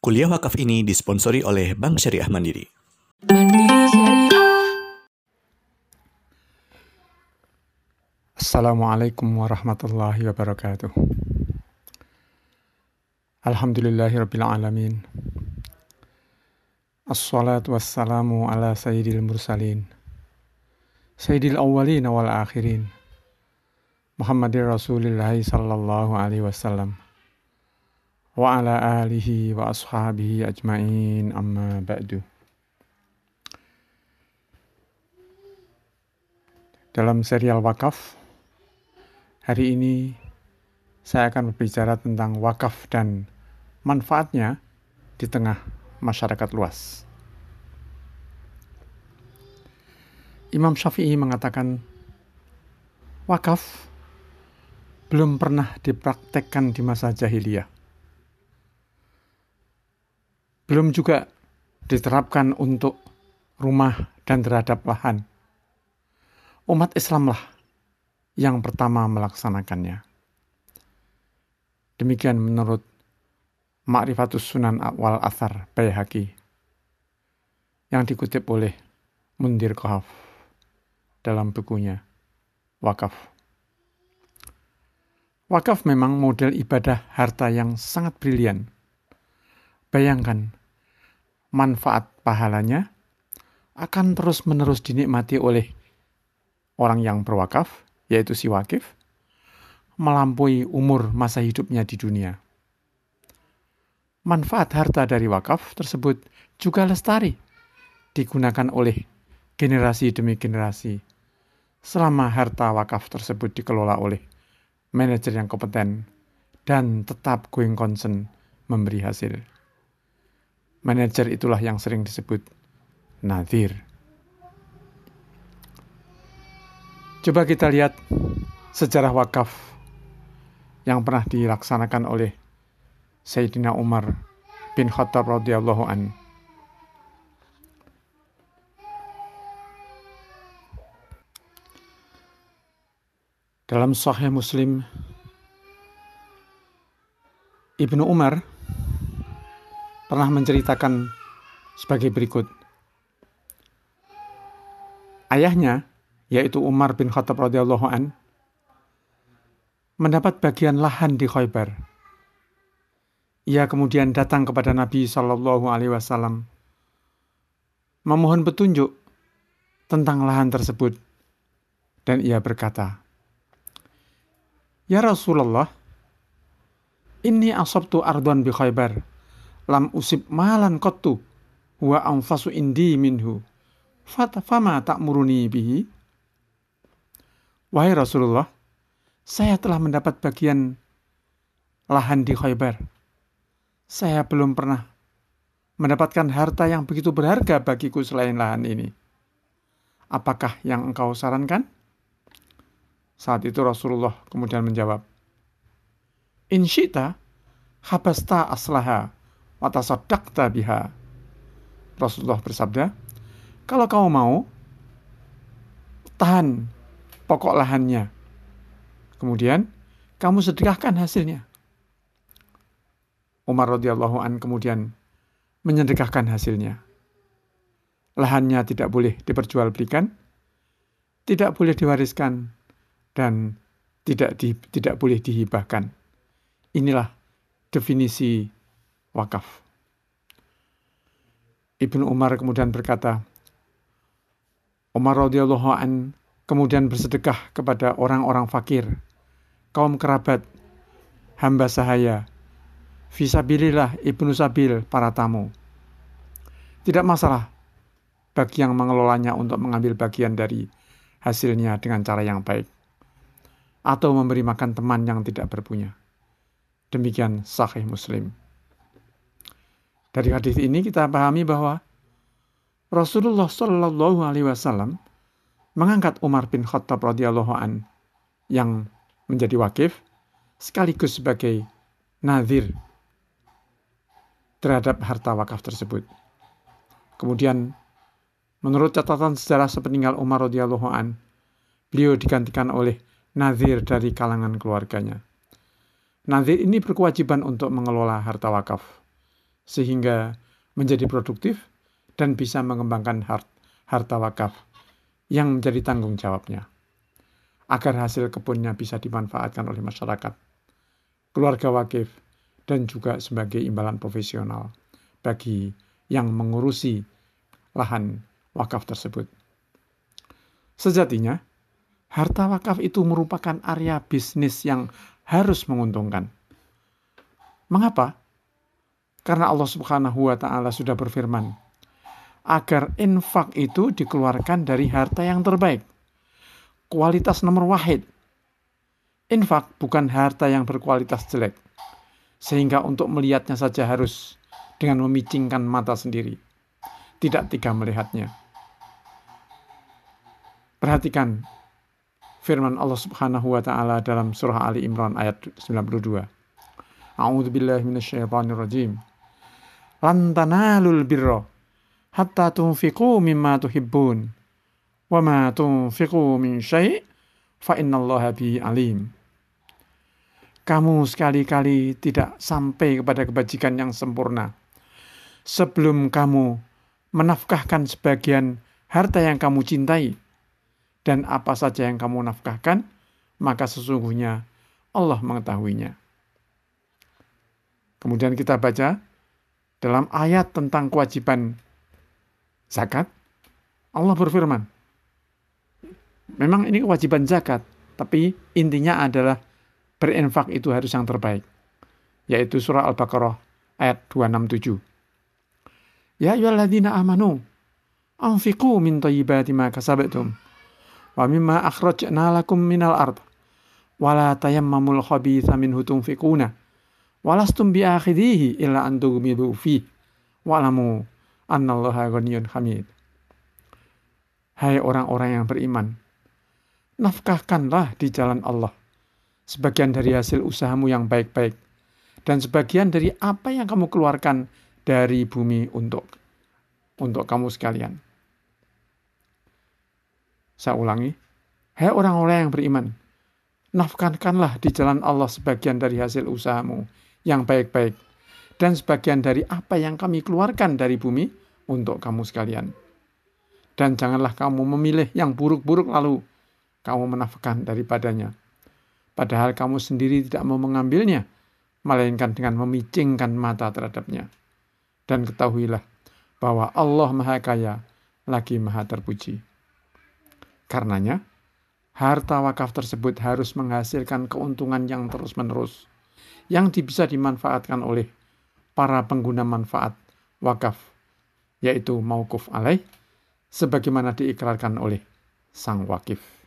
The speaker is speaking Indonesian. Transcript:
Kuliah wakaf ini disponsori oleh Bank Syariah Mandiri. Assalamualaikum warahmatullahi wabarakatuh. Alhamdulillahirabbil alamin. Assalatu wassalamu ala sayyidil mursalin. Sayyidil awwalin wal akhirin. Muhammadir Rasulillah sallallahu alaihi wasallam. Wa ala alihi wa ashabihi ajmain amma ba'du. Dalam serial wakaf, hari ini saya akan berbicara tentang wakaf dan manfaatnya di tengah masyarakat luas. Imam Syafi'i mengatakan, wakaf belum pernah dipraktekkan di masa jahiliyah. Belum juga diterapkan untuk rumah dan terhadap lahan. Umat Islamlah yang pertama melaksanakannya. Demikian menurut Ma'rifatus Sunan Wal Athar Bayhaqi yang dikutip oleh Mundir Qahaf dalam bukunya Wakaf. Wakaf memang model ibadah harta yang sangat brilian. Bayangkan, manfaat pahalanya akan terus-menerus dinikmati oleh orang yang berwakaf, yaitu si wakif, melampaui umur masa hidupnya di dunia. Manfaat harta dari wakaf tersebut juga lestari, digunakan oleh generasi demi generasi, selama harta wakaf tersebut dikelola oleh manajer yang kompeten dan tetap going concern memberi hasil. Manajer itulah yang sering disebut nadir. Coba kita lihat sejarah wakaf yang pernah dilaksanakan oleh Sayyidina Umar bin Khattab radhiyallahu an. Dalam Sahih Muslim Ibnu Umar pernah menceritakan sebagai berikut. Ayahnya, yaitu Umar bin Khattab radhiyallahu an, mendapat bagian lahan di Khaybar. Ia kemudian datang kepada Nabi Shallallahu Alaihi Wasallam memohon petunjuk tentang lahan tersebut dan ia berkata, Ya Rasulullah, ini asabtu ardwan bi khaybar, lam usib malan qattu, wa anfasu indi minhu, fatafama tak muruni bihi. Wahai Rasulullah, saya telah mendapat bagian lahan di khaybar. Saya belum pernah mendapatkan harta yang begitu berharga bagiku selain lahan ini. Apakah yang engkau sarankan? Saat itu Rasulullah kemudian menjawab, Insyita habasta aslaha watasaddaqta biha. Rasulullah bersabda, kalau kamu mau, tahan pokok lahannya. Kemudian, kamu sedekahkan hasilnya. Umar radhiyallahu an kemudian menyedekahkan hasilnya. Lahannya tidak boleh diperjualbelikan, tidak boleh diwariskan, dan tidak di, tidak boleh dihibahkan. Inilah definisi wakaf. Ibnu Umar kemudian berkata, Umar radhiyallahu an kemudian bersedekah kepada orang-orang fakir, kaum kerabat, hamba sahaya, visabilillah ibnu sabil para tamu. Tidak masalah bagi yang mengelolanya untuk mengambil bagian dari hasilnya dengan cara yang baik atau memberi makan teman yang tidak berpunya. Demikian sahih Muslim. Dari hadis ini kita pahami bahwa Rasulullah Shallallahu Alaihi Wasallam mengangkat Umar bin Khattab radhiyallahu an yang menjadi wakif sekaligus sebagai nazir terhadap harta wakaf tersebut. Kemudian menurut catatan sejarah sepeninggal Umar radhiyallahu an, beliau digantikan oleh nazir dari kalangan keluarganya. Nazir ini berkewajiban untuk mengelola harta wakaf, sehingga menjadi produktif dan bisa mengembangkan harta wakaf yang menjadi tanggung jawabnya agar hasil kebunnya bisa dimanfaatkan oleh masyarakat, keluarga wakif, dan juga sebagai imbalan profesional bagi yang mengurusi lahan wakaf tersebut. Sejatinya, harta wakaf itu merupakan area bisnis yang harus menguntungkan. Mengapa? Karena Allah Subhanahu wa taala sudah berfirman, agar infak itu dikeluarkan dari harta yang terbaik. Kualitas nomor wahid. Infak bukan harta yang berkualitas jelek. Sehingga untuk melihatnya saja harus dengan memicingkan mata sendiri. Tidak tiga melihatnya. Perhatikan firman Allah Subhanahu wa taala dalam surah Ali Imran ayat 92. A'udzu billahi rajim. Lan tanalul birra hatta tunfiqu mimma tuhibbun wa ma tunfiqu min syai' fa innallaha bi alim. Kamu sekali-kali tidak sampai kepada kebajikan yang sempurna sebelum kamu menafkahkan sebagian harta yang kamu cintai dan apa saja yang kamu nafkahkan, maka sesungguhnya Allah mengetahuinya. Kemudian kita baca dalam ayat tentang kewajiban zakat, Allah berfirman, memang ini kewajiban zakat, tapi intinya adalah berinfak itu harus yang terbaik, yaitu surah Al-Baqarah ayat 267. Ya ayyuhalladzina amanu anfiqu min thayyibati ma kasabtum wa mimma akhrajna lakum minal ard wala tayammamul khabitha minhu tunfiquna walastum bi akhidhihi illa an tughmidu fi. Wa'lamu annallaha ghaniyyun hamid. Hai orang-orang yang beriman nafkahkanlah di jalan Allah sebagian dari hasil usahamu yang baik-baik dan sebagian dari apa yang kamu keluarkan dari bumi untuk untuk kamu sekalian. Saya ulangi, hai orang-orang yang beriman, nafkahkanlah di jalan Allah sebagian dari hasil usahamu yang baik-baik, dan sebagian dari apa yang kami keluarkan dari bumi untuk kamu sekalian. Dan janganlah kamu memilih yang buruk-buruk lalu kamu menafkahkan daripadanya. Padahal kamu sendiri tidak mau mengambilnya, melainkan dengan memicingkan mata terhadapnya. Dan ketahuilah bahwa Allah Maha Kaya lagi Maha Terpuji. Karenanya, harta wakaf tersebut harus menghasilkan keuntungan yang terus-menerus, yang bisa dimanfaatkan oleh para pengguna manfaat wakaf, yaitu maukuf alaih, sebagaimana diikrarkan oleh sang wakif.